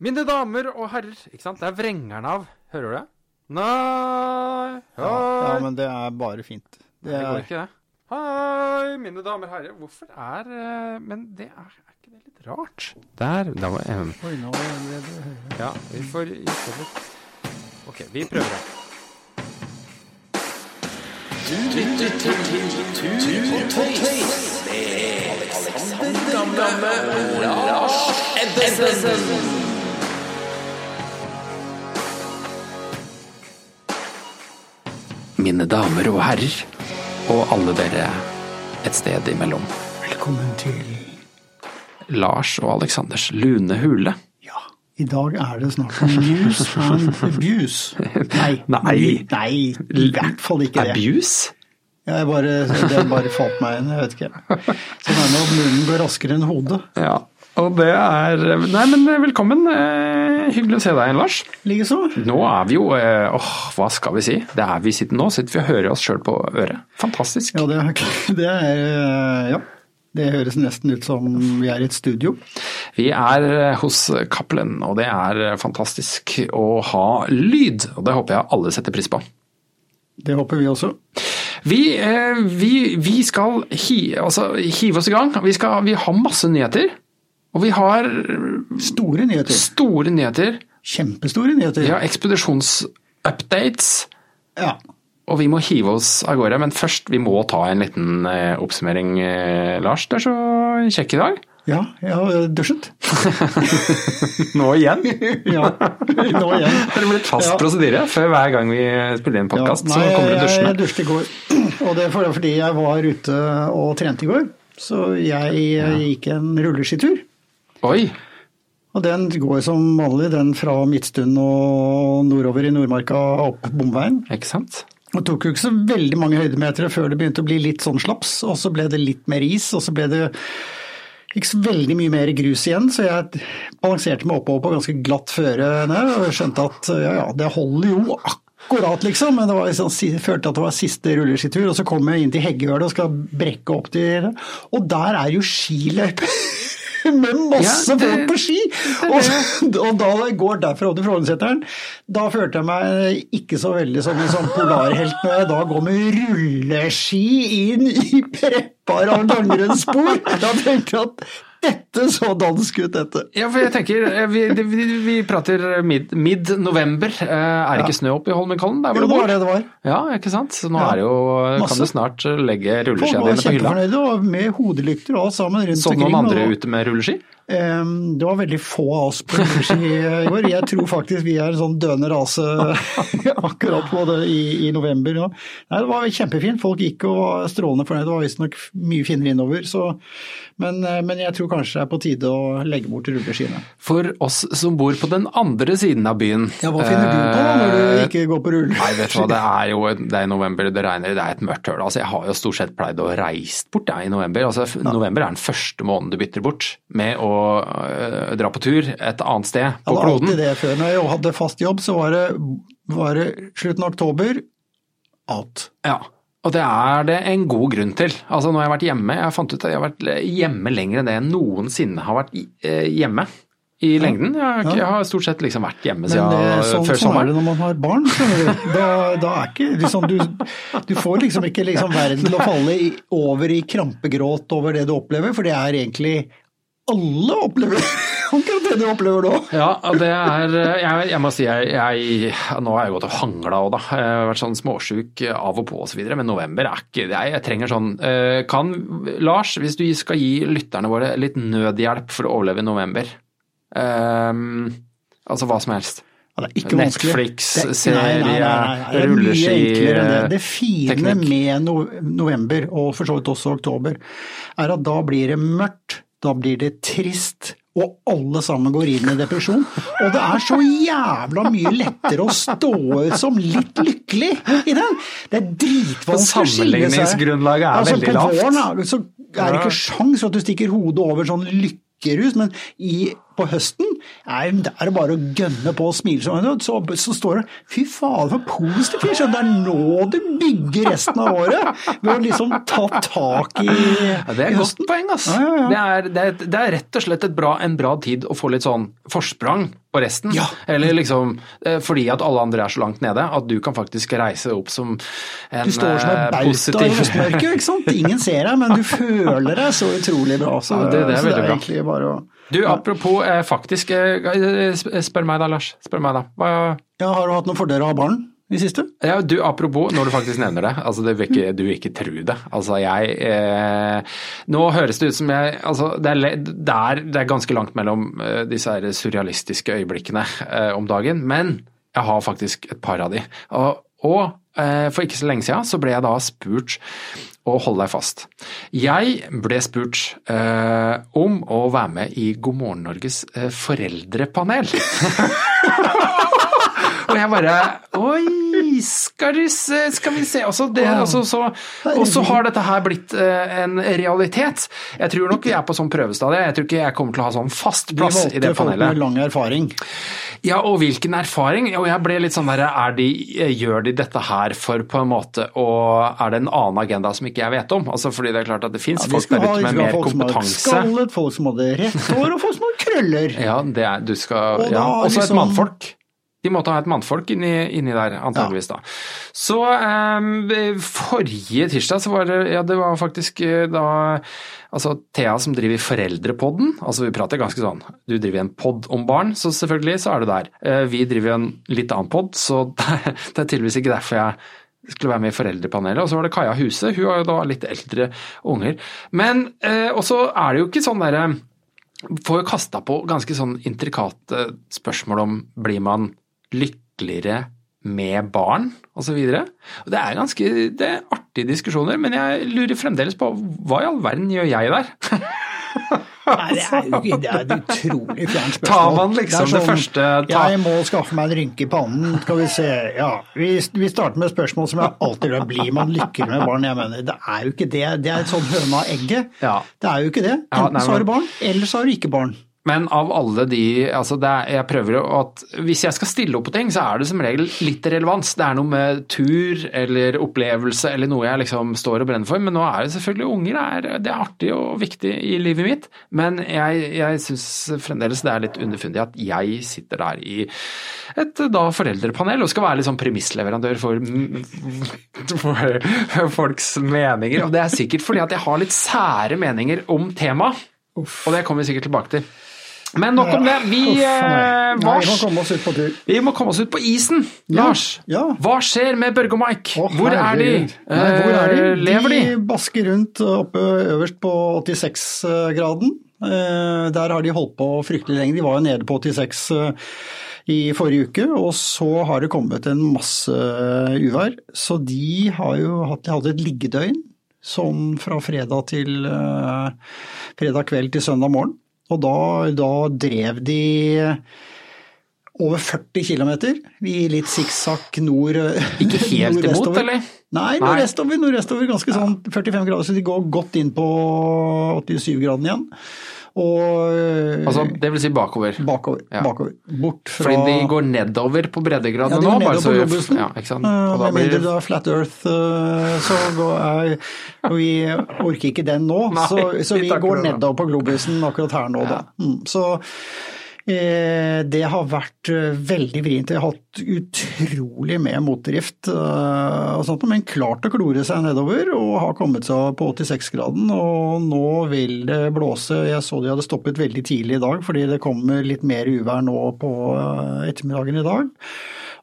Mine damer og herrer, ikke sant? Det er vrengeren av. Hører du det? Nei, hei. Ja, men det er bare fint. Det det går ikke, det. Hei, mine damer og herrer. Hvorfor er eh, Men det er, er ikke det litt rart? Der. Da var jeg Oi, nå er det høyere. Ja, vi får gjøre litt OK, vi prøver det. Mine damer og herrer, og alle dere et sted imellom. Velkommen til Lars og Aleksanders lune hule. Ja, i dag er det snart om news and abuse. Nei, Nei. nei, i hvert fall ikke det. Abuse? Jeg bare, det bare falt meg inn, jeg vet ikke. Sånn er det når munnen går raskere enn hodet. Ja. Og det er Nei, men velkommen. Eh, hyggelig å se deg igjen, Lars. Likeså. Nå er vi jo eh, Åh, hva skal vi si? Det er vi sitter nå. Sitter vi og hører oss sjøl på øret. Fantastisk. Ja, det er, det er Ja. Det høres nesten ut som vi er i et studio. Vi er eh, hos Cappelen, og det er eh, fantastisk å ha lyd. Og det håper jeg alle setter pris på. Det håper vi også. Vi, eh, vi, vi skal hi, altså, hive oss i gang. Vi, skal, vi har masse nyheter. Og vi har Store nyheter. store nyheter. Kjempestore nyheter. Har ekspedisjonsupdates. Ja. Og vi må hive oss av gårde, men først vi må ta en liten eh, oppsummering. Eh, Lars, du er så kjekk i dag. Ja, jeg har dusjet. Nå igjen. Ja, nå igjen. Det blitt fast Ja. prosedyre. Før hver gang vi spiller inn podkast, Ja, så kommer du dusjende. jeg dusjet i går, og det er fordi jeg var ute og trente i går. Så jeg ja. gikk en rulleskitur. Oi! Og den går som vanlig, den fra Midtstund og nordover i Nordmarka opp bomveien. Ikke sant? Det tok jo ikke så veldig mange høydemeter før det begynte å bli litt sånn slaps, og så ble det litt mer is, og så ble det ikke så veldig mye mer grus igjen, så jeg balanserte meg oppover på ganske glatt føre ned, og skjønte at ja, ja, det holder jo akkurat, liksom, men det var liksom, si- følte at det var siste rulleskitur, og så kom jeg inn til Heggehølet og skal brekke opp til og der er jo skiløype. Med masse Ja, det- folk på ski! Og, og da jeg går derfra til Frognerseteren, da følte jeg meg ikke så veldig som en sånn polarhelt når jeg da går med rulleski inn i preppa langrennsspor. Da tenkte jeg at dette så dansk ut, dette. Ja, for jeg tenker, eh, vi, vi, vi prater mid- mid-november. Mid er det ikke snø oppe i Holmenkollen der hvor Jo, det var det det var. Ja, ikke sant? Så nå Ja. er det jo, Masse. kan du snart legge Folk rulleskiene var dine på hylla. kjempefornøyde, og med hodelykter og sammen rundt Så omkring. noen andre og- ute med rulleski? Det var veldig få av oss på rulleski i går. Jeg tror faktisk vi er en sånn døende rase akkurat på det i, i november. Nei, det var kjempefint. Folk gikk og var strålende fornøyd. Det var visstnok mye finere innover. Så, men, eh, men jeg tror kanskje det er på tide å legge bort rulleskiene. For oss som bor på den andre siden av byen Ja, hva finner du på når eh, du ikke går på rull? Nei, vet du hva, det er jo det er november, det regner, det er et mørkt høl. Altså, jeg har jo stort sett pleid å reise bort jeg, i november. Altså, ja. November er den første måneden du bytter bort med å øh, dra på tur et annet sted på var alltid kloden. det før. Når jeg hadde fast jobb, så var det, var det slutten av oktober, out. Ja, og det er det en god grunn til. Altså, nå har jeg vært hjemme, jeg fant ut at jeg har vært hjemme lenger enn det jeg noensinne har vært eh, hjemme i lengden. Jeg har, ikke, jeg har stort sett liksom vært hjemme Men siden det, sånn, før sånn er det når man har barn. Da, da er ikke liksom, du, du får liksom ikke liksom verden til å falle i, over i krampegråt over det du opplever, for det er egentlig alle opplever det du opplever nå. Ja, det er Jeg, jeg må si jeg, jeg Nå har jeg gått og hangla òg, da. Jeg har vært sånn småsjuk av og på osv. Men november er ikke det. Jeg trenger sånn eh, Kan Lars, hvis du skal gi lytterne våre litt nødhjelp for å overleve i november um, Altså hva som helst. Ja, er. Netflix, Det- serie, nei, nei, nei, er rulleski, det. Det fine teknikk. med no november, og for så vidt også oktober, er at da blir det mørkt, da blir det trist, og alle sammen går inn i depresjon. Og det er så jævla mye lettere å stå ut som litt lykkelig i den. Det er dritvanskelig å skille seg. Sammenligningsgrunnlaget er Altså, veldig lavt. På våren så er det ikke sjans for at du stikker hodet over sånn lykkerus, men i, på høsten, nei, det er bare å gønne på og smile. Så, så står det fy faen for positiv fyr, det er nå du bygger resten av året. Ved å liksom ta tak i, Ja, det er et godt poeng, ass. Ja, ja. Det, er, det, er, det er rett og slett et bra, en bra tid å få litt sånn forsprang på resten. Ja. Eller liksom eh, fordi at alle andre er så langt nede, at du kan faktisk reise opp som en Du står som en eh, bauta i positiv høstmørket, ikke sant. Ingen ser deg, men du føler deg så utrolig bra. Så, det- det er så det er bra. egentlig bare å Du, apropos eh, faktisk, eh, spør meg da, Lars. Spør meg da. Hva, ja, Har du hatt noen fordeler av barn i siste? Ja, du, apropos, når du faktisk nevner det, altså det vil ikke, du vil ikke tro det. Altså jeg eh, Nå høres det ut som jeg Altså det er, det er, det er ganske langt mellom eh, disse her surrealistiske øyeblikkene eh, om dagen, men jeg har faktisk et par av de. Og, og eh, for ikke så lenge siden så ble jeg da spurt, og hold deg fast, jeg ble spurt eh, om å være med i God morgen Norges eh, foreldrepanel. Og jeg bare Oi, skal, skal vi se Og så, det, wow. også, så, og så har dette her blitt eh, en realitet. Jeg tror nok vi er på sånn prøvestadie. Jeg tror ikke jeg kommer til å ha sånn fast plass i det valgte folk med lang erfaring. Ja, og hvilken erfaring? Og jeg ble litt sånn der, er de, Gjør de dette her for på en måte å Er det en annen agenda som ikke jeg vet om? Altså fordi det er klart at det fins Ja, folk der ute med mer ha mer folk som hadde skallet, folk som hadde rett hår, og folk som hadde krøller. Ja, det er, du skal, Og ja. også Også et liksom- mannfolk. De måtte ha et mannfolk inni, inni der, antageligvis da. Så um, forrige tirsdag så var det, ja det var faktisk eh, da, altså Thea som driver Foreldrepodden, altså vi prater ganske sånn, du driver en podd om barn, så selvfølgelig så er du der. Eh, vi driver en litt annen podd, så det, det er tydeligvis ikke derfor jeg skulle være med i foreldrepanelet. Og så var det Kaja Huse, hun har jo da litt eldre unger. Men eh, også er det jo ikke sånn derre får jo kasta på ganske sånn intrikate spørsmål om blir man lykkeligere med barn osv. Det er ganske det er artige diskusjoner, men jeg lurer fremdeles på hva i all verden gjør jeg der? Nei, det er jo det er et utrolig fjernt spørsmål. Tar man liksom Det sånn, det første ta, Jeg må skaffe meg en rynke i pannen, skal vi se. Ja, vi, vi starter med spørsmål som jeg alltid gjør. Blir man lykkelig med barn? Jeg mener, det er jo ikke det. Det er et sånn høna og egget. Ja. Det er jo ikke det. Ja, Enten men... så har du barn, eller så har du ikke barn. Men av alle de altså det er, jeg prøver at Hvis jeg skal stille opp på ting, så er det som regel litt relevans. Det er noe med tur eller opplevelse eller noe jeg liksom står og brenner for. Men nå er det selvfølgelig unger. Det er, det er artig og viktig i livet mitt. Men jeg, jeg syns fremdeles det er litt underfundig at jeg sitter der i et da foreldrepanel og skal være litt sånn premissleverandør for, for folks meninger. Og det er sikkert fordi at jeg har litt sære meninger om temaet. Og det kommer vi sikkert tilbake til. Men nok om det. Vi, eh, nei. vi må komme oss ut på tur. vi må komme oss ut på isen. Ja, Lars, ja. hva skjer med Børge og Mike? Å, hvor er de? Nei, hvor er de? Eh, Lever de? De basker rundt oppe øverst på 86-graden. Eh, Der har de holdt på fryktelig lenge. De var jo nede på 86 eh, i forrige uke, og så har det kommet en masse uvær. Så de har jo hatt, de hadde et liggedøgn sånn fra fredag til eh, fredag kveld til søndag morgen. Og da, da drev de over 40 km i litt sikksakk nord Ikke helt imot, eller? Nei, nordvestover, nordvestover ganske sånn 45 grader, så de går godt inn på 87-graden igjen. Og Altså, det vil si bakover. bakover, Ja. bakover. Bort fra Fordi de går nedover på ja, breddegraden de nå. går bare nedover så- på globusen. Ja, ikke sant? Eh, Og da blir det Flat Earth, eh, så går jeg, vi orker ikke den nå. Nei, så, så vi vi går nedover på globusen akkurat her nå, da. Mm, så eh, det har vært eh, veldig vrient. Jeg har hatt utrolig med motdrift, eh, men klart å klore seg nedover og har kommet seg på 86-graden. Og nå vil det blåse. Jeg så de hadde stoppet veldig tidlig i dag, fordi det kommer litt mer uvær nå på eh, ettermiddagen i dag.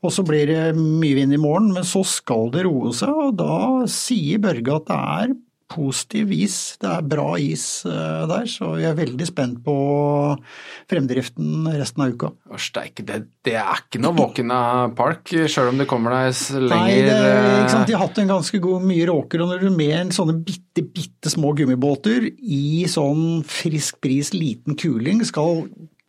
Og så blir det mye vind i morgen, men så skal det roe seg, og da sier Børge at det er positiv is, det er bra is eh, der, så jeg er veldig spent på fremdriften resten av uka. Steike, det, det er ikke noe Walkina Park, sjøl om det kommer deg lenger Nei, det, ikke sant? eh, De har hatt en ganske god mye råker, og når du med en sånne bitte, bitte små gummibåter i sånn frisk bris, liten kuling, skal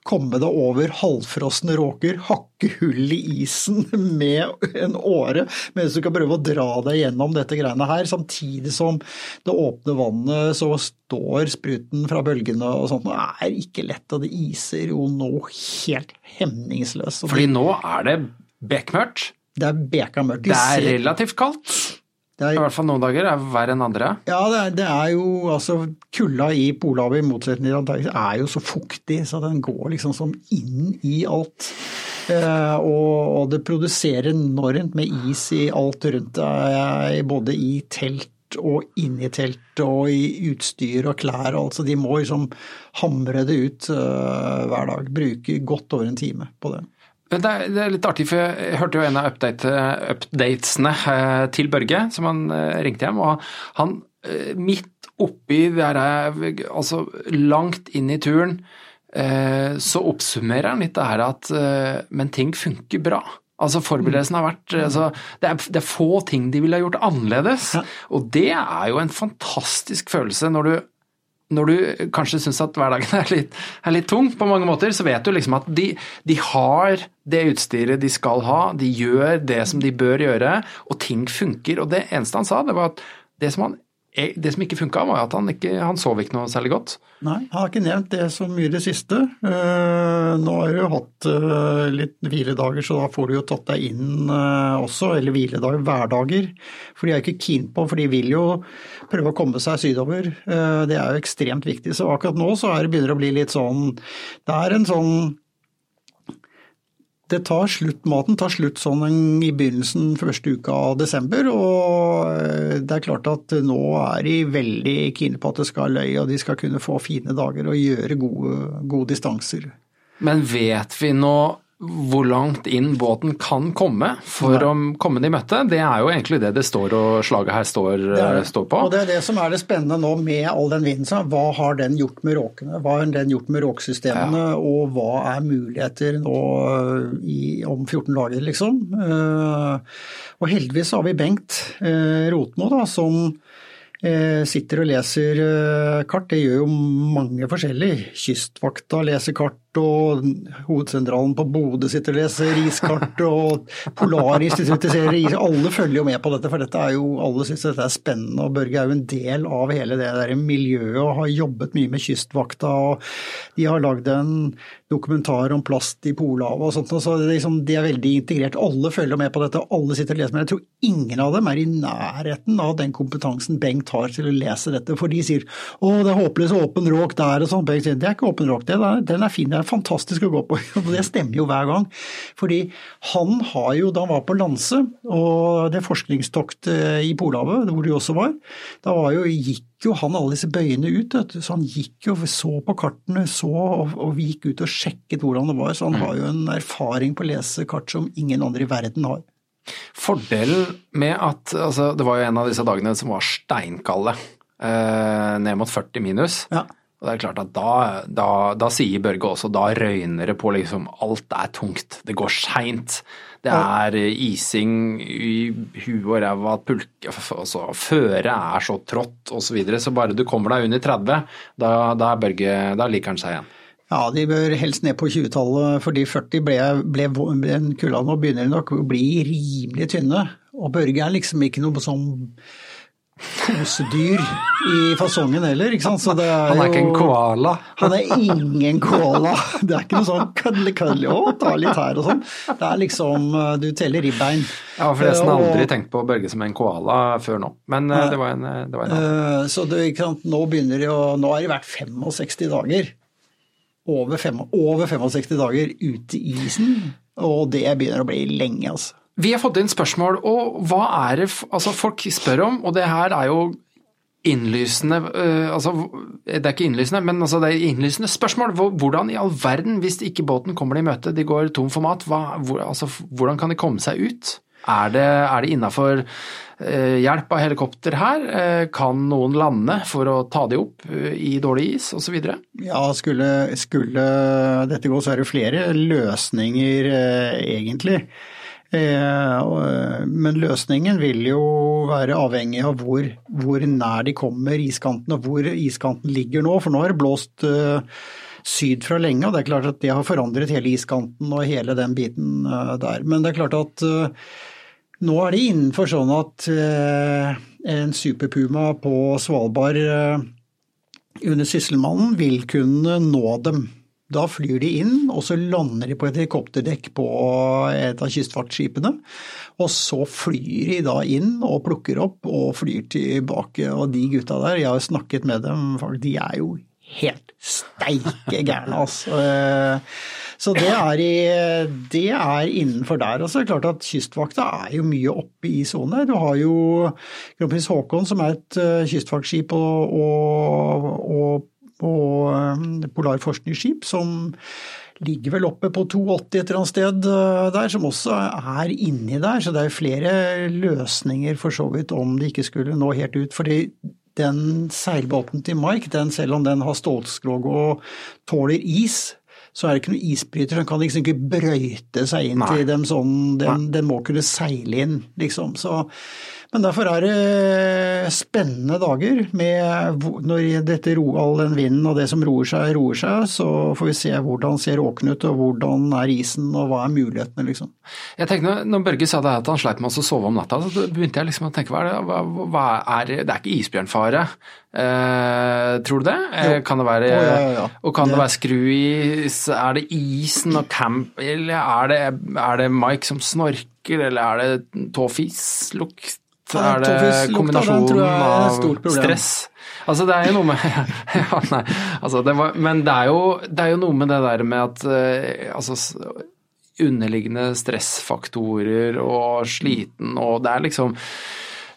komme deg over halvfrosne råker, hakke hull i isen med en åre, mens du kan prøve å dra deg gjennom dette greiene her, samtidig som det åpne vannet så står spruten fra bølgene og sånt. Det er ikke lett, og det iser jo nå helt hemningsløst. Fordi nå er det bekmørkt. Det er bekamørkt. Det er relativt kaldt. Er, I hvert fall noen dager er verre enn andre. Ja, det er, det er jo altså Kulda i Polhavet, i motsetning til Antarktis, er jo så fuktig, så den går liksom som inn i alt. Eh, og, og, det produserer enormt med is i alt rundt deg, både i telt og inni telt og i utstyr og klær og alt, så de må liksom hamre det ut uh, hver dag. Bruke godt over en time på det. Det er, det er, litt artig, for jeg hørte jo en av update, updatesene eh, til Børge, som han eh, ringte hjem. Og han eh, midt oppi der jeg, altså langt inn i turen, så oppsummerer han litt det her at Men ting funker bra. Altså Forberedelsen har vært altså, det, er, det, er, få ting de ville ha gjort annerledes. Ja. Og det er jo en fantastisk følelse når du når du kanskje syns at hverdagen er litt, er litt, tung på mange måter, så vet du liksom at de, de, har det utstyret de skal ha, de gjør det som de bør gjøre, og ting funker. Og det eneste han sa, det var at det som han det som ikke funka, var at han, ikke, han sov ikke noe særlig godt. Nei, han har ikke nevnt det så mye i det siste. Uh, nå har du hatt uh, litt hviledager, så da får du jo tatt deg inn uh, også. Eller hviledager, hverdager. For de er ikke keen på, for de vil jo prøve å komme seg sydover. det er jo ekstremt viktig. Så akkurat nå så er det begynner å bli litt sånn Det er en sånn det tar slutt, maten tar slutt sånn i begynnelsen første uka av desember. Og eh, det er klart at nå er de veldig kine på at det skal løye, og de skal kunne få fine dager og gjøre gode, gode distanser. Men vet vi nå hvor langt inn båten kan komme for Nei. å komme de møtte. Det er jo egentlig det det står og slaget her står, det står, på. Og Det er det som er det spennende nå med all den vinden. Hva har den gjort med råkene? Hva har den gjort med råksystemene? Ja. Og hva er muligheter nå i, om 14 dager, liksom? Eh, og heldigvis har vi Bengt eh, Rotmo, da, som Eh, sitter og leser eh, kart. Det gjør jo mange forskjellig. Kystvakta leser kart, og hovedsentralen på Bodø sitter og leser iskart, og Polarinstituttet ser is. Alle følger jo med på dette, for dette er jo, alle syns dette er spennende. og Børge er jo en del av hele det der miljøet og har jobbet mye med Kystvakta. og De har lagd en dokumentar om plast i Polhavet og sånt. og så det er liksom, De er veldig integrert. Alle følger med på dette, alle sitter og leser. Men jeg tror ingen av dem er i nærheten av den kompetansen Bengt har til å lese dette. For de sier å det er håpløs åpen råk der og sånn. Bengt sier det er ikke åpen råk, det, den er fin, det er fantastisk å gå på. Og det stemmer jo hver gang. Fordi han har jo, da han var på Lanse og det forskningstoktet i Polhavet, hvor du også var, da var jo, gikk jo han alle disse bøyene ut. Så han gikk jo, så på kartene, så, og, og vi gikk ut og sjekket hvordan det var. Så han har jo en erfaring på å lese kart som ingen andre i verden har. Fordelen med at altså, Det var jo en av disse dagene som var steinkalde. Eh, ned mot 40 minus. Ja. Og det er klart at da, da, da sier Børge også, da røyner det på liksom alt er tungt. Det går seint. Det er ising i huet og ræva, altså, føret er så trått osv. Så, videre. så bare du kommer deg under 30, da, da, Børge, da liker han seg igjen. Ja, de bør helst ned på 20-tallet, fordi 40 ble, ble, ble kulla nå begynner nok å bli rimelig tynne. Og Børge er liksom ikke noe sånn kosedyr i fasongen heller. ikke sant? han er ikke en koala? Han er ingen koala. Det er ikke noe sånn kødle kødle å ta litt her og sånn. Det er liksom eh, du teller ribbein. Jeg har forresten eh, aldri tenkt på Børge som en koala før nå, men eh, det var en, det var en Så det, nå begynner det å Nå har det vært 65 dager. Over, fem, over 65 dager ute i isen, og det begynner å bli lenge, altså. Vi har fått inn spørsmål, og hva er det altså folk spør om? Og det her er jo innlysende uh, altså, Det er ikke innlysende, men altså, det er innlysende spørsmål. Hvordan i all verden, hvis ikke båten kommer dem i møte, de går tom for mat, hva, hvor, altså, hvordan kan de komme seg ut? Er det, er det innafor uh, hjelp av helikopter her? Uh, kan noen lande for å ta de opp i dårlig is osv.? Ja, skulle, skulle, dette gå, så er det flere løsninger egentlig. Eh, men løsningen vil jo være avhengig av hvor, hvor, nær de kommer iskanten og hvor iskanten ligger nå. For nå har det blåst syd fra lenge, og det er klart at det har forandret hele iskanten og hele den biten eh, der. Men det er klart at eh, nå er det innenfor sånn at eh, en superpuma på Svalbard under Sysselmannen vil kunne nå dem. Da flyr de inn, og så lander de på et helikopterdekk på et av kystfartsskipene. Og så flyr de da inn og plukker opp og flyr tilbake. Og de gutta der, jeg har snakket med dem, de er jo helt steike gærne, altså. Så det er, i, det er, innenfor der. Og så er det klart at Kystvakta er jo mye oppe i sone. Du har jo Kronprins Haakon som er et eh, kystvaktskip og, og, og, og eh, polarforskningsskip som ligger vel oppe på 280 et eller annet sted eh, der, som også er inni der. Så det er flere løsninger for så vidt om det ikke skulle nå helt ut. fordi den seilbåten til Mike, den, selv om den har stålskrog og tåler is, så er det ikke noen isbryter. Den kan liksom ikke brøyte seg inn Nei. til dem sånn. Den, den, må kunne seile inn, liksom. Så men derfor er det spennende dager med når dette all den vinden og det som roer seg, roer seg, så får vi se hvordan ser åken ut og hvordan er isen og hva er mulighetene, liksom. Jeg tenkte, når Børge sa det at han sleit med å sove om natta, så begynte jeg liksom å tenke hva er det, hva er, det er ikke isbjørnfare? Eh, tror du det? Jo. kan det være, oh, ja, ja, ja. Og kan det, det være skruis? Er det isen og camp, eller er det, er det Mike som snorker, eller er det tåfislukt? er det kombinasjonen av stress? Altså, det er jo noe med ja, nei, altså, det var, Men det er, jo, det er, jo, noe med det der med at uh, altså, underliggende stressfaktorer og sliten og Det er liksom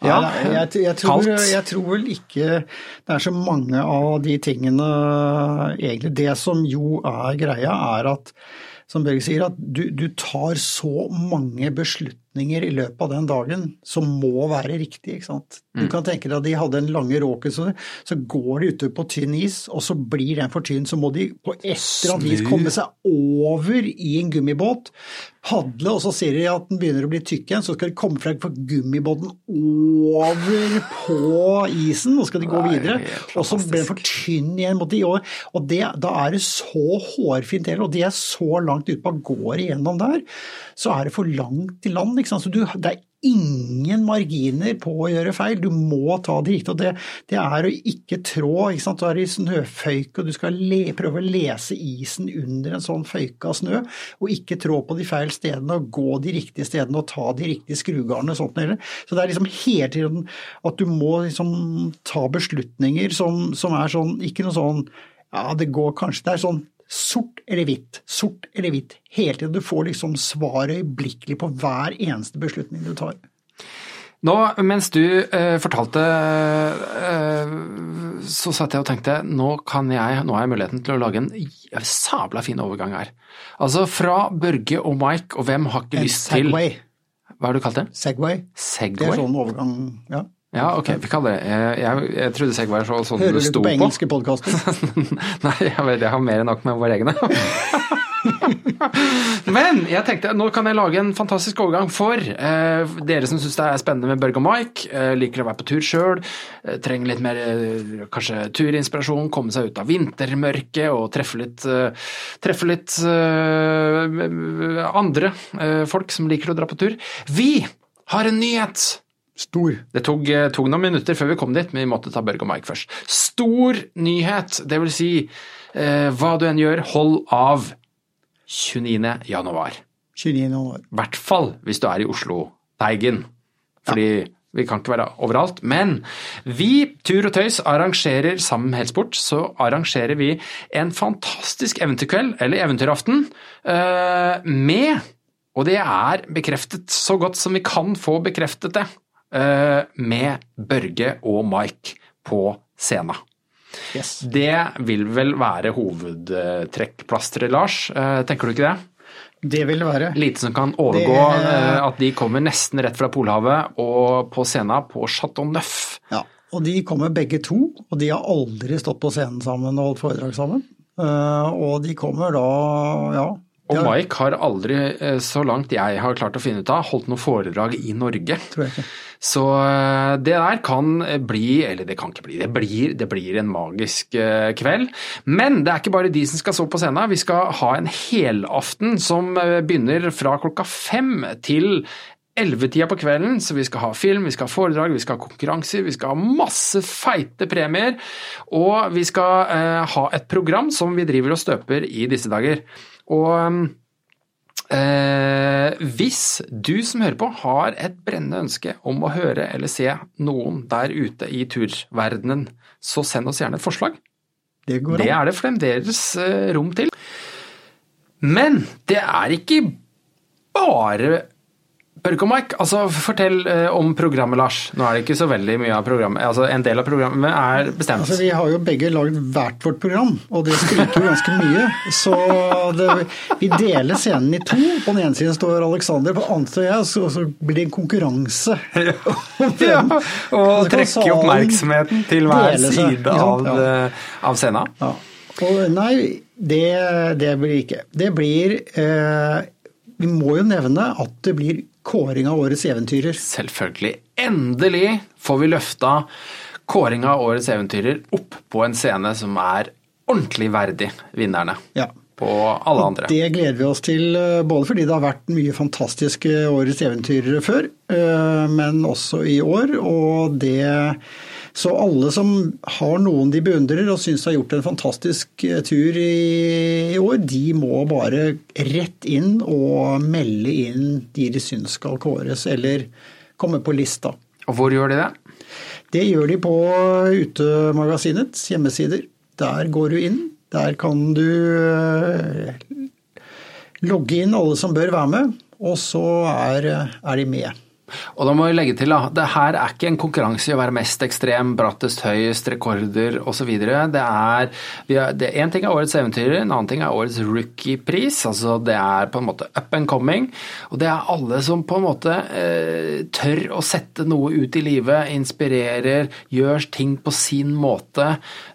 ja, jeg, jeg, tror, jeg, tror, vel ikke det er så mange av de tingene egentlig. Det som jo er greia, er at som Børge sier, at du, du, tar så mange beslutninger i løpet av den dagen som må være riktige. ikke sant? Du mm. kan tenke deg at de hadde en lange råke, så, så går de ute på tynn is, og så blir den for tynn. Så må de på et eller annet vis komme seg over i en gummibåt, padle, og så ser de at den begynner å bli tykk igjen, så skal de komme fra gummibåten over på isen, og skal de gå videre. Og så blir den for tynn igjen mot de år. Og det, da er det så hårfint hele, og de er så langt utpå. går igjennom der, så er det for langt til land. Ikke sant? Så du, det er ingen marginer på å gjøre feil. Du må ta det riktig. og Det, det er å ikke trå. Ikke sant? Du er i snøføyke, og du skal le, prøve å lese isen under en sånn føyke av snø, og ikke trå på de feil stedene og gå de riktige stedene og ta de riktige skrugarnene. sånt. Så det er liksom hele tiden at du må liksom ta beslutninger som, som er sånn Ikke noe sånn ja, det går kanskje Det er sånn Sort eller hvitt, sort eller hvitt. Hele tiden. Du får liksom svaret øyeblikkelig på hver eneste beslutning du tar. Nå, mens du eh, fortalte, eh, så satt jeg og tenkte nå, kan jeg, nå har jeg muligheten til å lage en sabla fin overgang her. Altså fra Børge og Mike, og hvem har ikke en lyst segway. til Hva har du kalt det? Segway. Segway? Det er sånn overgang, ja. Ja, ok, vi kaller det Jeg, jeg, trodde Segway var sånn Hører det sto på. Hører du på engelske podkaster? Nei, jeg vet jeg har mer enn nok med våre egne. Men jeg tenkte nå kan jeg lage en fantastisk overgang for eh, dere som syns det er spennende med Børge og Mike, eh, liker å være på tur sjøl, eh, trenger litt mer eh, kanskje turinspirasjon, komme seg ut av vintermørket og treffe litt, eh, treffe litt eh, andre folk som liker å dra på tur. Vi har en nyhet! Stor. Det tok, eh, tok, noen minutter før vi kom dit, men vi måtte ta Børge og Mike først. Stor nyhet, det vil si eh, hva du enn gjør, hold av 29. januar. 29. januar. I hvert fall hvis du er i Oslo-Teigen. Fordi ja. vi kan ikke være overalt. Men vi, Tur og Tøys, arrangerer sammen med Helsport, så arrangerer vi en fantastisk eventyrkveld, eller eventyraften, eh, med og det er bekreftet så godt som vi kan få bekreftet det. Eh, med Børge og Mike på scenen. Yes. Det vil vel være hovedtrekkplasteret, Lars. Eh, tenker du ikke det? Det vil det være. Lite som kan overgå det... Eh, at de kommer nesten rett fra Polhavet og på scenen på Chateau Neuf. Ja, og de kommer begge to, og de har aldri stått på scenen sammen og holdt foredrag sammen. Og de kommer da, ja Og Mike har aldri, så langt jeg har klart å finne ut av, holdt noe foredrag i Norge. Tror jeg ikke. Så eh, det der kan bli, eller det kan ikke bli, det blir, det blir en magisk eh, kveld. Men det er ikke bare de som skal stå på scenen. Vi skal ha en helaften som begynner fra klokka fem til 11-tida på kvelden, så vi skal ha film, vi skal ha foredrag, vi skal ha konkurranser, vi skal ha masse feite premier. Og vi skal eh, ha et program som vi driver og støper i disse dager. Og eh, hvis du som hører på har et brennende ønske om å høre eller se noen der ute i turverdenen, så send oss gjerne et forslag. Det går. Det er det fremdeles eh, rom til. Men det er ikke bare Børke og Mike, altså fortell eh, om programmet, Lars. Nå er det ikke så veldig mye av programmet. altså En del av programmet er bestemt. Altså, vi har jo begge lagd hvert vårt program, og det spriker jo ganske mye. Så det, vi deler scenen i to. På den ene siden står Alexander, på den andre siden jeg, og så blir det en konkurranse. ja, og trekke oppmerksomheten til hver side av, ja. av scenen. Ja. Og nei, det, det, blir ikke. Det blir eh, Vi må jo nevne at det blir kåring av årets eventyrer. Selvfølgelig. Endelig får vi løfta kåring av årets eventyrer opp på en scene som er ordentlig verdig vinnerne. Ja. På alle andre. Det gleder vi oss til, eh, både fordi det har vært mye fantastiske årets eventyrere før, eh, men også i år. Og det så alle som har noen de beundrer og syns har gjort en fantastisk eh, tur i, år, de må bare rett inn og melde inn de de syns skal kåres, eller komme på lista. Og hvor gjør de det? Det gjør de på Utemagasinets hjemmesider. Der går du inn. Der kan du eh, logge inn alle som bør være med, og så er, er de med. Og da må vi legge til, at det her er ikke en konkurranse i å være mest ekstrem, brattest, høyest, rekorder osv. Det er Én ting er årets eventyrer, en annen ting er årets rookie-pris. altså Det er på en måte up and coming. Og det er alle som på en måte eh, tør å sette noe ut i livet, inspirerer, gjør ting på sin måte.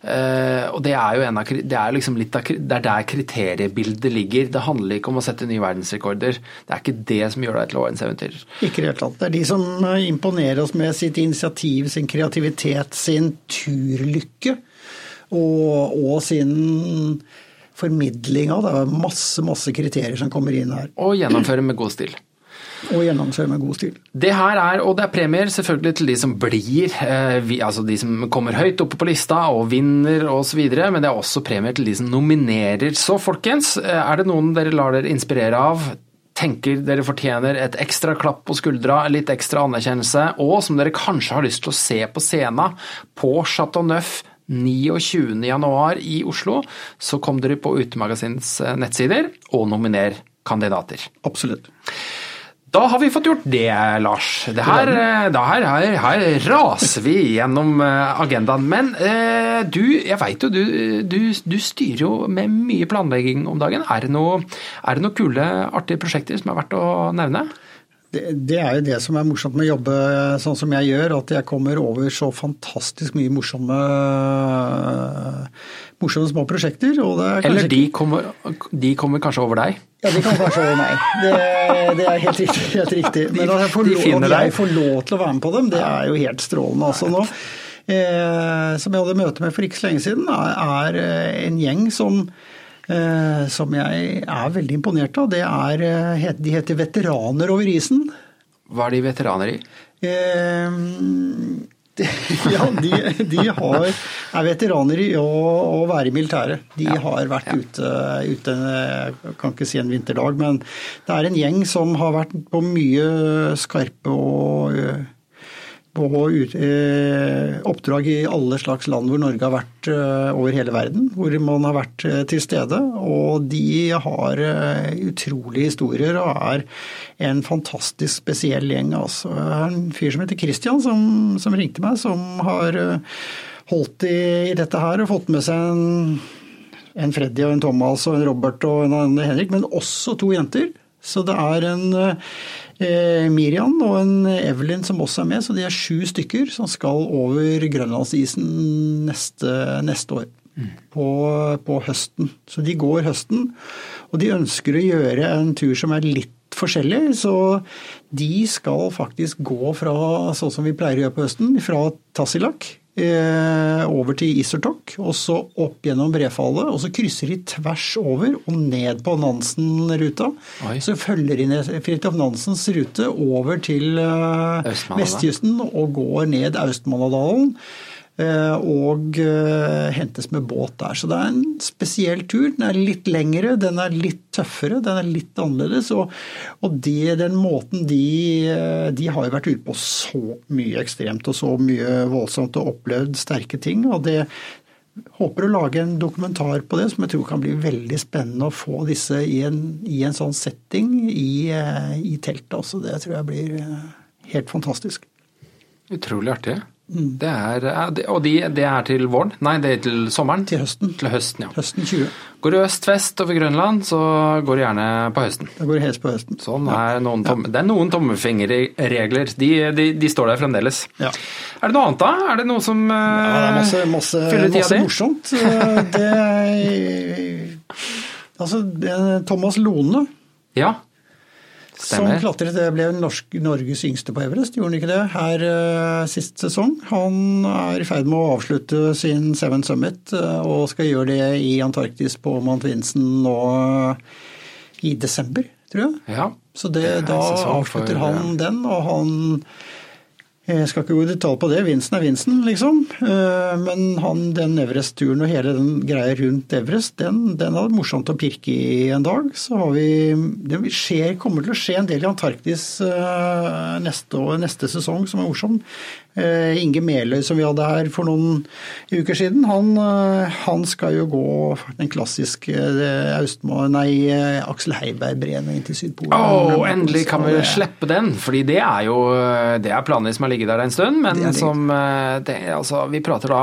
Eh, og det er jo en av, det er liksom litt av, det er der kriteriebildet ligger. Det handler ikke om å sette nye verdensrekorder. Det er ikke det som gjør deg til årets eventyrer. Ikke i det. Det er de som imponerer oss med sitt initiativ, sin kreativitet, sin turlykke og, og sin formidling av det. er masse, masse kriterier som kommer inn her. Og gjennomføre med god stil. Og gjennomføre med god stil. Det her er, og det er premier selvfølgelig til de som blir, eh, vi, altså de som kommer høyt oppe på lista og vinner osv., men det er også premier til de som nominerer. Så folkens, eh, er det noen dere lar dere inspirere av, tenker dere fortjener et ekstra klapp på skuldra, litt ekstra anerkjennelse, og som dere kanskje har lyst til å se på scenen på Chateau Neuf 29.1 i Oslo, så kom dere på Utemagasinets eh, nettsider og nominer kandidater. Absolutt. Da har vi fått gjort det, Lars. Det her, det her, her, her, raser vi gjennom eh, agendaen. Men eh, du, jeg veit jo du, du, du, styrer jo med mye planlegging om dagen. Er det noen noe kule, artige prosjekter som er verdt å nevne? Det, det, er jo det som er morsomt med å jobbe sånn som jeg gjør, at jeg kommer over så fantastisk mye morsomme, morsomme små prosjekter. Eller de kommer, de kommer, kanskje over deg? Ja, de kan kanskje over meg. Det, det er helt riktig. Helt riktig. Men at jeg, får lov, at jeg får lov til å være med på dem, det er jo helt strålende. Altså nå, eh, som jeg hadde møte med for ikke så lenge siden, er, en gjeng som Eh, som jeg er veldig imponert av. Det er, eh, de heter Veteraner over isen. Hva er de veteraner i? Eh, de, ja, de, de har, er veteraner i å, å, være i militæret. De ja, har vært ja. ute, ute Jeg kan ikke si en vinterdag, men det er en gjeng som har vært på mye skarpe og på eh, oppdrag i alle slags land hvor Norge har vært eh, over hele verden. Hvor man har vært eh, til stede. Og de har utrolige historier og er en fantastisk spesiell gjeng. Altså. En fyr som heter Christian som, som ringte meg, som har holdt i, i, dette her og fått med seg en, en Freddy og en Thomas og en Robert og en Henrik, men også to jenter. Så det er en Miriam og en Evelyn som også er med, så de er sju stykker som skal over grønlandsisen neste, neste år. på, på høsten. Så de går høsten, og de ønsker å gjøre en tur som er litt forskjellig. Så de skal faktisk gå fra, sånn som vi pleier å gjøre på høsten, fra Tassilak eh, over til Isertok, og så opp gjennom Brefallet. Og så krysser de tvers over og ned på Nansen-ruta. Så følger de ned Fridtjof Nansens rute over til eh, vestkysten og går ned Austmannadalen. Eh, Og eh, hentes med båt der. Så det er en spesiell tur. Den er litt lengre, den er litt tøffere, den er litt annerledes. Og, det, den måten de eh, De har jo vært ute på så mye ekstremt og så mye voldsomt og opplevd sterke ting. og det Håper å lage en dokumentar på det som jeg tror kan bli veldig spennende å få disse i en, i en sånn setting i, i teltet. Altså, det tror jeg blir helt fantastisk. Utrolig artig. Mm. Det er, og de, det er til våren? Nei, det er til sommeren? Til høsten. Til høsten, ja. Høsten 20. Går du øst-vest over Grønland, så går du gjerne på høsten. Da går det helst på høsten. Sånn er noen tom, Det er noen tommefingerregler. De, de, de står der fremdeles. Ja. Er det noe annet, da? Er det noe som Ja, det er masse, masse, fyller tida masse morsomt. Eh, Det Altså, Thomas Lone, Ja. Som klatret, det ble norsk, Norges yngste på Everest, gjorde han ikke det her uh, sist sesong? Han er i ferd med å avslutte sin Seven Summit, uh, og skal gjøre det i Antarktis på Mount Vincent nå uh, i desember, tror jeg. Ja. Så det, Det da avslutter for- han den, og han Jeg skal ikke gå i detalj på det, Vinsen er Vinsen, liksom. Eh, Men han, den Everest-turen og hele den greia rundt Everest, den, den er morsomt å pirke i en dag. Så har vi Det skjer, kommer til å skje en del i Antarktis eh, neste, neste sesong som er morsom. Eh, Inge Meløy som vi hadde her for noen uker siden, han, eh, han skal jo gå den klassiske eh, Austmo, nei, Aksel Heiberg-breningen til Sydpolen. Å, endelig kan vi slippe den, fordi det er jo det er planer som har ligget der en stund, men Det det. som det, altså, Vi prater da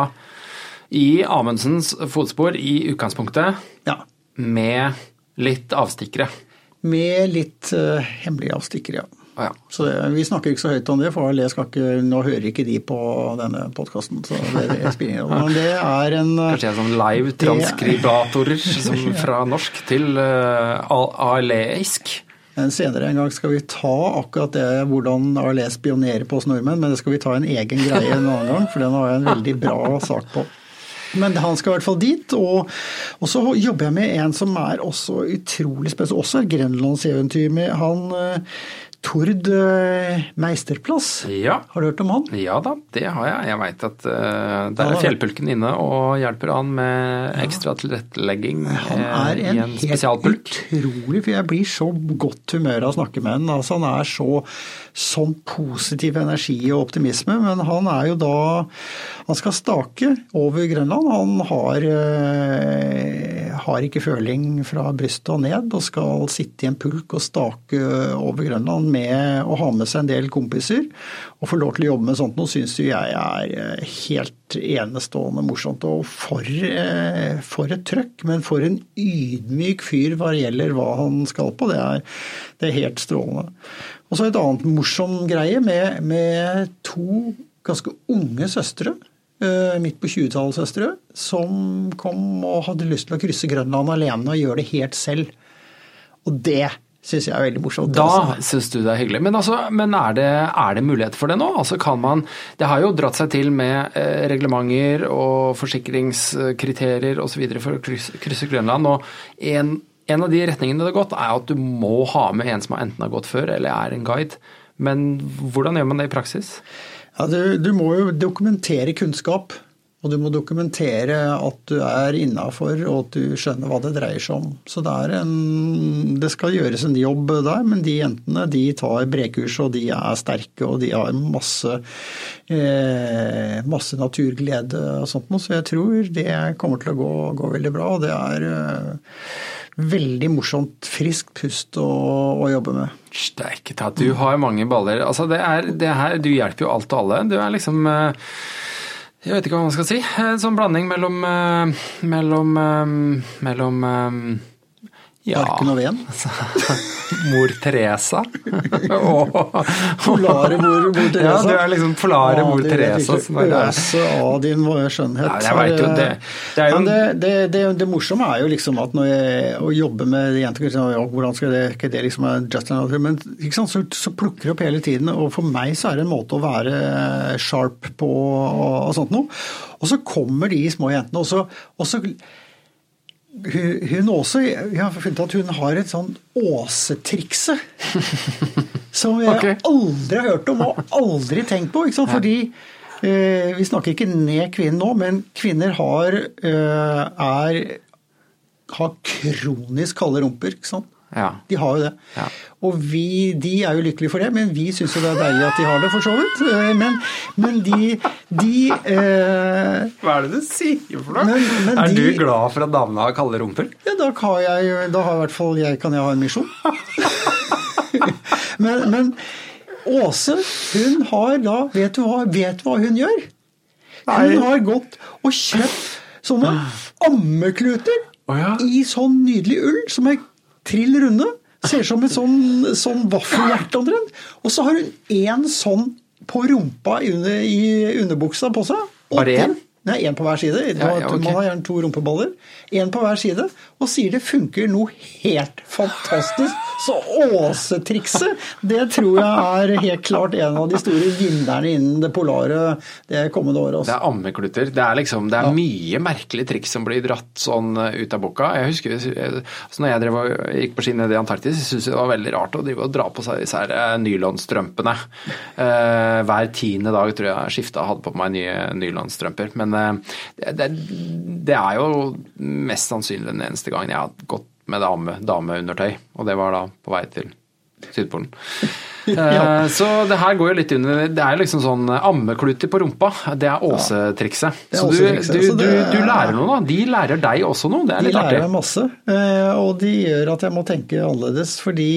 i Amundsens fotspor i utgangspunktet Ja. med litt avstikkere. Med litt uh, hemmelige avstikkere, ja. Ja. Så det, Vi snakker ikke så høyt om det, for ALE skal ikke, nå hører ikke de på denne podkasten. Men det er en Kanskje en sånn live transkribatorer som fra norsk til uh, aleisk. Men senere en gang skal vi ta akkurat det hvordan ALE spionerer på oss nordmenn, men det skal vi ta en egen greie en annen gang, for den har jeg en veldig bra sak på. Men han skal i hvert fall dit, og, og så jobber jeg med en som er også utrolig spesiell, også et grenlandseventyr han eh, Tord eh, Meisterplass. Ja. Har du hørt om han? Ja da, det har jeg. Jeg veit at uh, der Ja, er Fjellpulken inne og hjelper han med ekstra tilrettelegging Han er en i en, spesialpulk. utrolig For jeg blir så godt humør av å snakke med han. Altså, han er så sånn positiv energi og optimisme, men han er jo da Han skal stake over Grønland. Han har, eh, har ikke føling fra brystet og ned, og skal sitte i en pulk og stake over Grønland med å ha med seg en del kompiser. Og få lov til å jobbe med sånt nå syns jeg er eh, helt enestående morsomt. Og for, eh, for et trøkk, men for en ydmyk fyr hva gjelder hva han skal på. Det er, det er helt strålende. Og så et annet morsom greie med, med to ganske unge søstre. eh, Midt på 20-tallet søstre, som kom og hadde lyst til å krysse Grønland alene og gjøre det helt selv. Og det syns jeg er veldig morsomt. Da syns du det er hyggelig. Men, altså, men er, det, er det mulighet for det nå? Altså kan man, det har jo dratt seg til med eh, reglementer og forsikringskriterier osv. for å krysse, krysse Grønland. Og en, en av de retningene det har gått, er at du må ha med en som enten har gått før eller er en guide. Men hvordan gjør man det i praksis? Ja, du, du må jo dokumentere kunnskap. Og du må dokumentere at du er innafor og at du skjønner hva det dreier seg om. Så det, en, det skal gjøres en jobb der, men de jentene de tar brekurs og de er sterke og de har masse, eh, masse naturglede og sånt noe. Så jeg tror det kommer til å gå, gå veldig bra. Og det er eh, veldig morsomt, friskt pust å, å jobbe med. Steike ta, du har mange baller. Altså det er, det her, du hjelper jo alt og alle. Du er liksom eh, Jeg vet ikke hva man skal si. En sånn blanding mellom eh, Mellom, eh, mellom eh, Ja. Arken og Ven. Mor Teresa. og, Polare mor, mor Teresa. Ja, du er liksom polare mor det Teresa. jeg ikke Øse av din skjønnhet. Ja, jeg vet jo, det, det er jo Men det, det, det, det, morsomme er jo liksom at når jeg å jobbe med jenter liksom, ja, Hvordan skal det ikke det liksom er just another, Men ikke sant, så, så plukker det opp hele tiden. Og for meg så er det en måte å være sharp på og, og sånt noe. Og så kommer de små jentene, og så, og så hun, hun også Jeg har funnet at hun har et sånn Åse-trikse. som jeg okay. aldri har hørt om og aldri tenkt på. Fordi eh, vi snakker ikke ned kvinnen nå, men kvinner har, eh, er, har kronisk kalde rumper. Ja. De har jo det. Ja. Og vi, de er jo lykkelige for det, men vi syns jo det er deilig at de har det, for så vidt. Eh, Men, men de, de eh, Hva er det du sier for noe? Men- men er de- du glad for at damene har kalde rumper? Ja, da kan jeg, da har i hvert fall jeg, kan jeg ha en misjon. men, men Åse, hun har da Vet du hva, vet hva hun gjør? Hun Nei. har gått og kjøpt sånne ammekluter oh, ja. i sånn nydelig ull som er trill runde. Ser ut som et sånn, sånn vaffelhjerte omtrent. Og så har hun én sånn på rumpa i, under, i underbuksa på seg. Og Bare én? Nei, én på hver side. Ja, ja, okay. Man har gjerne to rumpeballer. Én på hver side. Og sier det funker noe helt fantastisk. Så Åse-trikset, det tror jeg er helt klart en av de store vinnerne innen det polare det kommende året. Også. Det Altså. er ammeklutter. Det er, liksom, det er mye merkelige triks som blir dratt sånn eh, ut av boka. Jeg husker altså når jeg drev og gikk på ski nede i Antarktis, jeg syntes det var veldig rart å drive og dra på seg disse eh, nylonstrømpene. Eh, hver tiende dag tror jeg skifta hadde på meg nye nylonstrømper. Men det, det, det er jo mest sannsynlig den eneste gangen jeg har gått med dame, dameundertøy, og det var da på vei til Sydpolen. ja. Så det her går jo litt under Det er liksom sånn ammekluter på rumpa. Det er Åse-trikset. Er Så du, du, du, du er- lærer noe, da. De lærer deg også noe. Det er De litt lærer meg artig. masse, eh, og de gjør at jeg må tenke annerledes. Fordi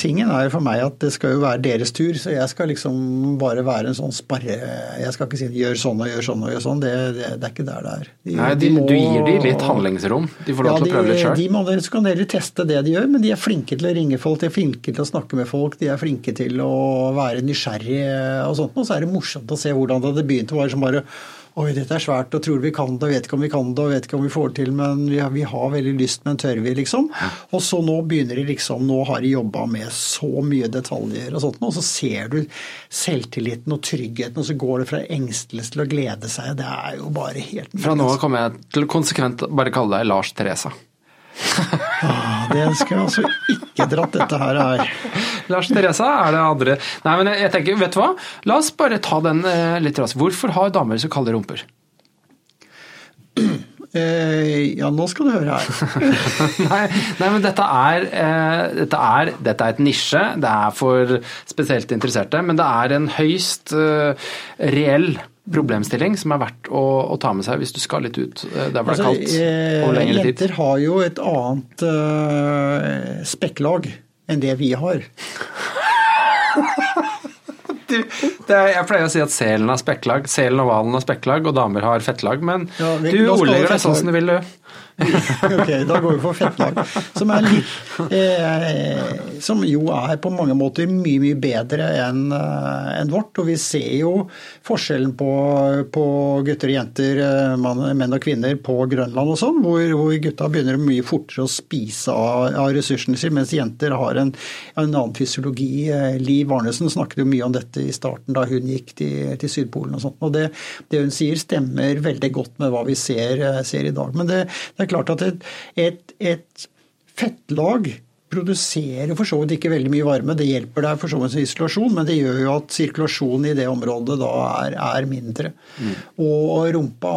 tingen er for meg at det skal jo være deres tur, så jeg skal liksom bare være en sånn sparre Jeg skal ikke si 'gjør sånn og gjør sånn og gjør sånn', det, det, det er ikke der det er. De- Nei, de de, må- du gir dem litt handlingsrom. De får lov til å prøve litt Ja, sjøl. så kan dere teste det de gjør, men de er flinke til å ringe folk, de er flinke til å snakke med folk, de er flinke til å være nysgjerrige og sånt. Og så er det morsomt å se hvordan det hadde begynt. Det var som bare Oi, dette er svært, og tror vi kan det, og vet ikke om vi kan det, og vet ikke om vi får det til, men vi har, vi har veldig lyst, men tør vi, liksom? Og så nå begynner de liksom Nå har de jobba med så mye detaljer og sånt, og så ser du selvtilliten og tryggheten, og så går det fra engstelse til å glede seg. Det er jo bare helt Fra nå av kommer jeg til konsekvent bare kalle deg Lars Teresa. Ah, Det skal jeg altså ikke dratt dette her her. Lars Teresa er det andre Nei, men jeg tenker, vet du hva? La oss bare ta den eh, litt raskt. Hvorfor har damer så kalde rumper? Eh, ja, nå skal du høre her. nei, nei, men dette er, eh, dette, er, dette er et nisje. Det er for spesielt interesserte. Men det er en høyst eh, reell problemstilling som er verdt å, å ta med seg hvis du skal litt ut eh, der hvor det er Altså, kaldt eh, over lengre tid. jenter har jo et annet uh, spekklag enn det vi har. Du, det er, jeg pleier å si at selen har spekklag, selen og hvalen har spekklag, og damer har fettlag, men Ja, vi- du ordlegger deg sånn som du vil, du. ok, da går vi for fettlag. Som, litt, eh, som jo er på mange måter mye, mye bedre enn en vårt. Og vi ser jo forskjellen på, på gutter og jenter, eh, mann, menn og kvinner på Grønland og sånn, hvor, hvor gutta begynner mye fortere å spise av, av ressursene sine, mens jenter har en, en annen fysiologi. Eh, Liv Arnesen snakket jo mye om dette i starten da hun gikk til, til Sydpolen og sånt. Og det, det hun sier stemmer veldig godt med hva vi ser, eh, ser i dag. Men det, det er klart at et, et, et fettlag produserer for så vidt ikke veldig mye varme. Det hjelper deg for så vidt isolasjon, men det gjør jo at sirkulasjonen i det området da er, er mindre. Og rumpa,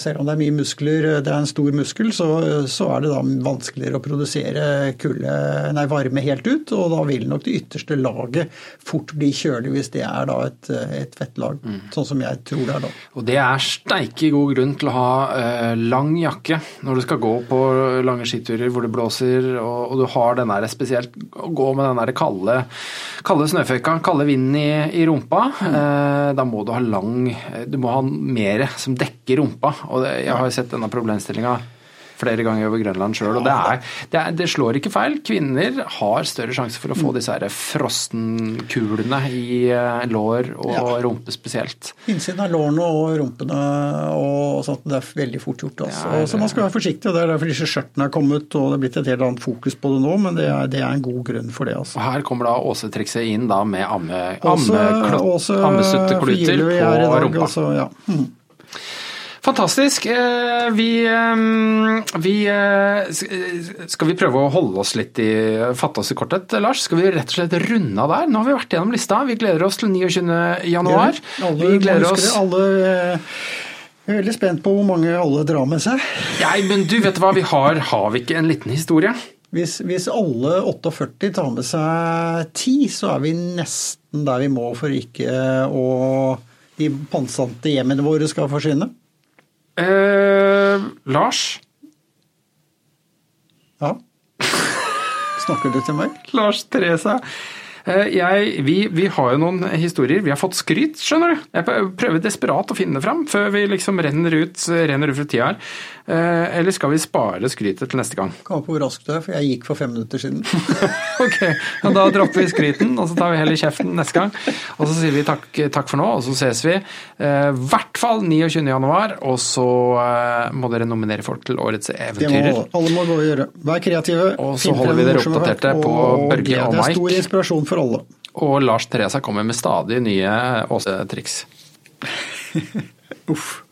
selv om det er mye muskler, det er en stor muskel, så, så er det da vanskeligere å produsere kulle, nei, varme helt ut. Og da vil nok det ytterste laget fort bli kjølig hvis det er da et, et fettlag. Sånn som jeg tror det er da. Og det er steike god grunn til å ha eh, lang jakke når du skal gå på lange skiturer hvor det blåser, og, og du har den der spesielt å gå med den der kalde, kalde snøføyka, kalde vinden i, i rumpa. Eh, da må du ha lang Du må ha mer som dekker rumpa. Og det, jeg har jo sett denne problemstillinga flere ganger over Grønland sjøl, og det, er, det, er, det, slår ikke feil. Kvinner har større sjanse for å få disse her frossenkulene i eh, lår og ja. rumpe spesielt. Innsiden av lårene og rumpene og sånt, det er veldig fort gjort. Altså. Er, så man skal være forsiktig, og det er derfor disse skjørtene er kommet og det er blitt et helt annet fokus på det nå, men det er, det er en god grunn for det. Altså. Og her kommer da Åse-trikset inn da med amme, amme, ammesuttekluter på rumpa. Altså, ja. mm. Fantastisk. Eh, vi, eh, vi, eh, Skal vi prøve å holde oss litt i fatte oss i korthet, Lars? Skal vi rett og slett runde av der? Nå har vi vært gjennom lista. Vi gleder oss til 29. januar. Ja, alle, vi gleder oss alle, Jeg er veldig spent på hvor mange alle drar med seg. Nei, men du vet hva, vi har, har vi ikke en liten historie? Hvis, hvis, alle 48 tar med seg 10, så er vi nesten der vi må for ikke å de pantsatte hjemmene våre skal forsvinne. Eh, Lars? Ja? Snakker du til meg? Lars Teresa. Eh, jeg, vi, vi, har jo noen historier. Vi har fått skryt, skjønner du. Jeg prøver desperat å finne det fram før vi liksom renner ut, renner ut fra tida her. Eh, eller skal vi spare skrytet til neste gang? Kom på hvor raskt du er, for jeg gikk for fem minutter siden. ok, ja, da dropper vi skryten, og så tar vi heller kjeften neste gang. Og så sier vi takk, takk for nå, og så ses vi. I eh, hvert fall 29. januar, og så må dere nominere folk til årets eventyrer. Det må, alle må gå og gjøre. Vær kreative. Og så holder vi dere oppdaterte på Børge og Mike. Det er stor inspirasjon for alle. Og Lars Teresa kommer med stadig nye Åse-triks. Uff.